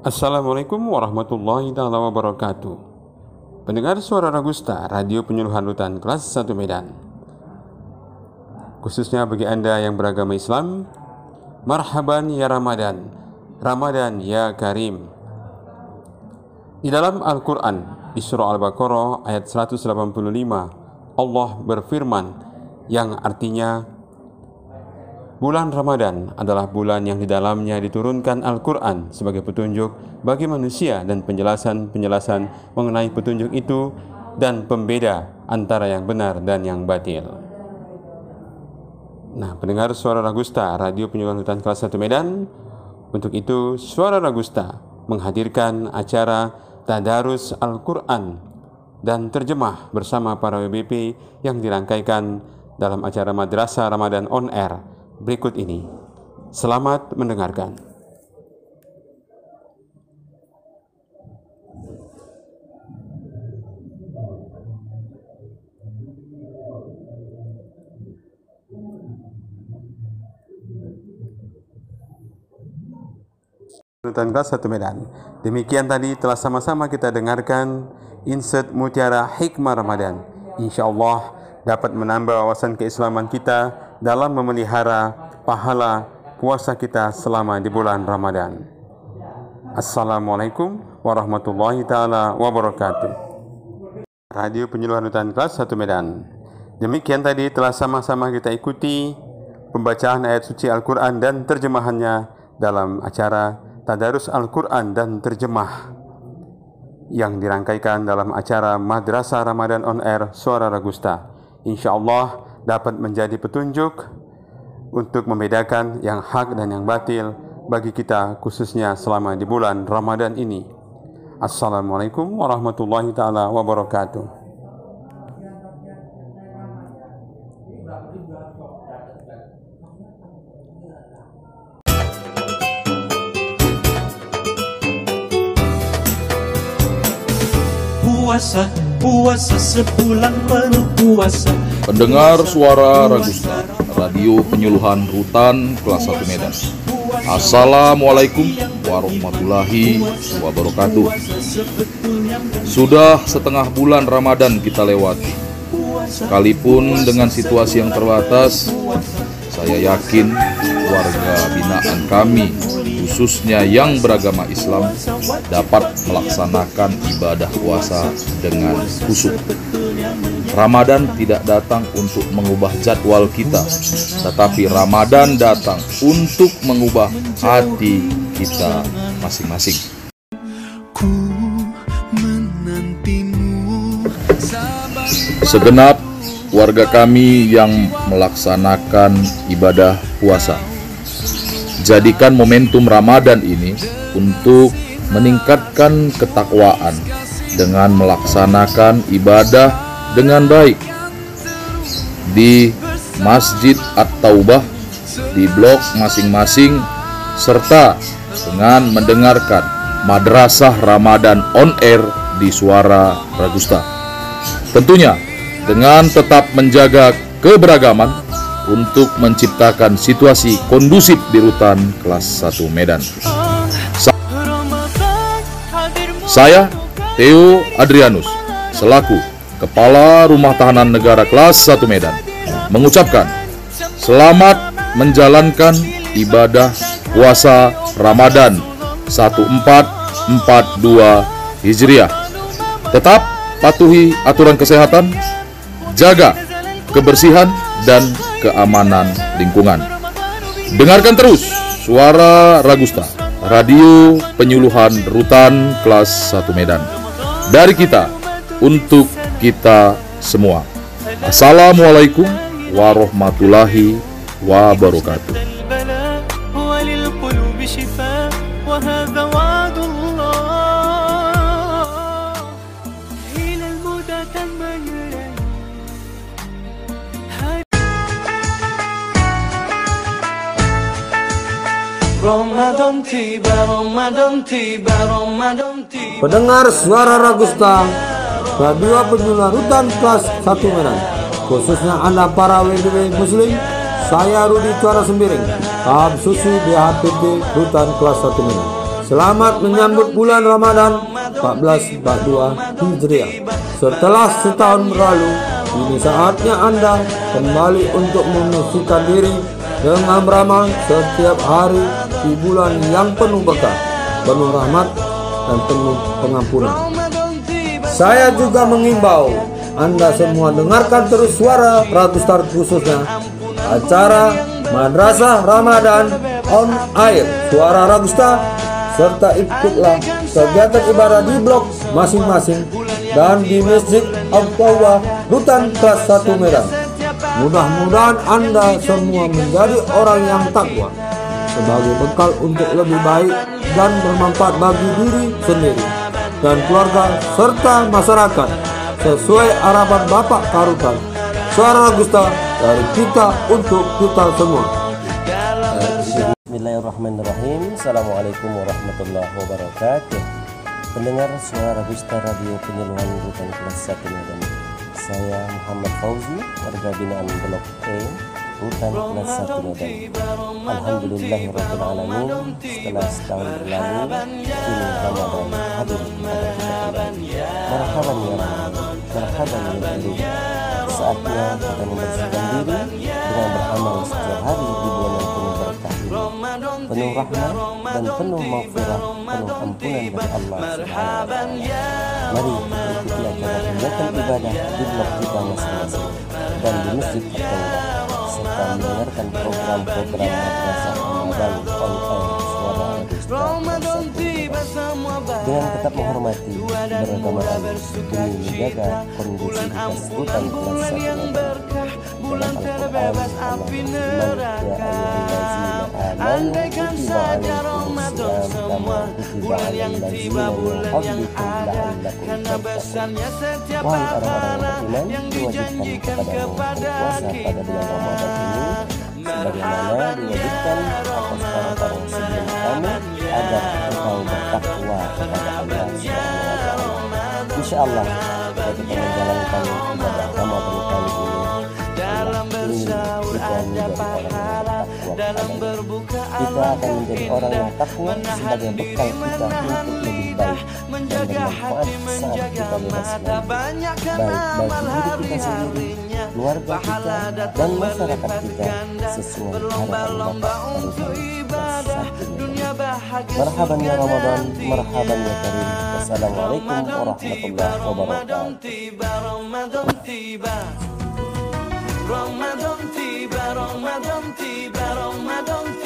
Assalamualaikum warahmatullahi taala wabarakatuh. Pendengar suara Ragusta, radio penyuluhan rutan kelas 1 Medan. Khususnya bagi Anda yang beragama Islam, marhaban ya Ramadan. Ramadan ya Karim. Di dalam Al-Qur'an di surah Al-Baqarah ayat 185 Allah berfirman yang artinya Bulan Ramadan adalah bulan yang di dalamnya diturunkan Al-Quran sebagai petunjuk bagi manusia dan penjelasan-penjelasan mengenai petunjuk itu dan pembeda antara yang benar dan yang batil. Nah, pendengar suara Ragusta, radio penyuluhan hutan kelas 1 Medan, untuk itu suara Ragusta menghadirkan acara Tadarus Al-Quran dan terjemah bersama para WBP yang dirangkaikan dalam acara Madrasah Ramadan On Air berikut ini. Selamat mendengarkan. Rutan kelas 1 Medan. Demikian tadi telah sama-sama kita dengarkan insert Mutiara Hikmah Ramadan. Insya Allah dapat menambah wawasan keislaman kita dalam memelihara pahala puasa kita selama di bulan Ramadan. Assalamualaikum warahmatullahi taala wabarakatuh. Radio Penyuluhan Hutan Kelas 1 Medan. Demikian tadi telah sama-sama kita ikuti pembacaan ayat suci Al-Quran dan terjemahannya dalam acara Tadarus Al-Quran dan Terjemah yang dirangkaikan dalam acara Madrasah Ramadan On Air Suara Ragusta. InsyaAllah dapat menjadi petunjuk untuk membedakan yang hak dan yang batil bagi kita khususnya selama di bulan Ramadan ini. Assalamualaikum warahmatullahi taala wabarakatuh. Puasa, puasa sebulan penuh puasa Pendengar suara Ragusta, radio penyuluhan rutan kelas 1 Medan. Assalamualaikum warahmatullahi wabarakatuh. Sudah setengah bulan Ramadan kita lewati. Sekalipun dengan situasi yang terbatas, saya yakin warga binaan kami, khususnya yang beragama Islam, dapat melaksanakan ibadah puasa dengan khusyuk. Ramadan tidak datang untuk mengubah jadwal kita, tetapi Ramadan datang untuk mengubah hati kita masing-masing. Segenap warga kami yang melaksanakan ibadah puasa. Jadikan momentum Ramadan ini untuk meningkatkan ketakwaan dengan melaksanakan ibadah dengan baik di Masjid At-Taubah di blok masing-masing serta dengan mendengarkan Madrasah Ramadan on air di Suara Ragusta. Tentunya dengan tetap menjaga keberagaman untuk menciptakan situasi kondusif di rutan kelas 1 Medan. Saya Theo Adrianus selaku Kepala Rumah Tahanan Negara kelas 1 Medan mengucapkan selamat menjalankan ibadah puasa Ramadan 1442 Hijriah. Tetap patuhi aturan kesehatan, jaga kebersihan dan keamanan lingkungan. Dengarkan terus suara Ragusta, radio penyuluhan rutan kelas 1 Medan. Dari kita untuk kita semua. Assalamualaikum warahmatullahi wabarakatuh. Pendengar suara Ragusta Radio Penyuluhan Rutan Kelas 1 Medan Khususnya Anda para WBW Muslim Saya Rudi Cuara Sembiring Tahap Susi BHPT Rutan Kelas 1 Medan Selamat menyambut bulan Ramadan 1442 Hijriah. Setelah setahun berlalu, ini saatnya Anda kembali untuk membersihkan diri dengan beramal setiap hari di bulan yang penuh berkah, penuh rahmat, dan penuh pengampunan. Saya juga mengimbau Anda semua dengarkan terus suara Ratu Star khususnya acara Madrasah Ramadan on Air Suara Ragusta serta ikutlah kegiatan ibadah di blok masing-masing dan di Masjid Al-Tawah Rutan Kelas 1 Medan. Mudah-mudahan Anda semua menjadi orang yang takwa sebagai bekal untuk lebih baik dan bermanfaat bagi diri sendiri dan keluarga serta masyarakat sesuai harapan Bapak Karutan. Suara Gusta dari kita untuk kita semua. Bismillahirrahmanirrahim Assalamualaikum warahmatullahi wabarakatuh Pendengar suara Gusta Radio Penyuluhan Rutan Kelas 1 Medan Saya Muhammad Fauzi Warga binaan Blok E Rutan Kelas 1 Medan Alhamdulillahirrahmanirrahim Setelah setahun berlalu Kini Ramadan hadir pada kita kembali Marhaban ya Ramadan Marhaban ya Ramadan Saatnya kita membersihkan diri Dengan beramal setiap hari di bulan yang penuh berkah penuh rahmat dan penuh maghfirah, penuh ampunan dari Allah Subhanahu wa taala. Mari ikuti acara kegiatan ibadah di blok kita masing-masing. Dan di masjid At-Taulah serta mendengarkan program-program madrasah Ramadan on air suara Ramadan dengan tetap menghormati beragamaan demi menjaga kondusivitas hutan kelas satu dalam Al-Quran Allah berfirman ya ayyuhallazina amanu kutiba siyam kama kutiba alal ladzina min qablikum la'allakum tattaqun wahai orang-orang yang beriman diwajibkan kepadamu berpuasa pada bulan Ramadan ini sebagaimana diwajibkan atas orang-orang sebelum kamu agar engkau bertakwa kepada Allah. Subhanahu wa taala. Insyaallah kita kita menjalankan ibadah Ramadan kali ini. Allah ingin kita Kita akan menjadi orang yang takwa sebagai bekal kita untuk lebih baik. dan bermanfaat saat kita bebas nanti. Baik bagi diri kita sendiri, keluarga kita, dan masyarakat kita sesuai harapan Bapak Karutan satu Marhaban ya Ramadan, marhaban ya Karim. Wassalamualaikum warahmatullahi wabarakatuh. Ramadan tiba, Ramadan tiba, Ramadan tiba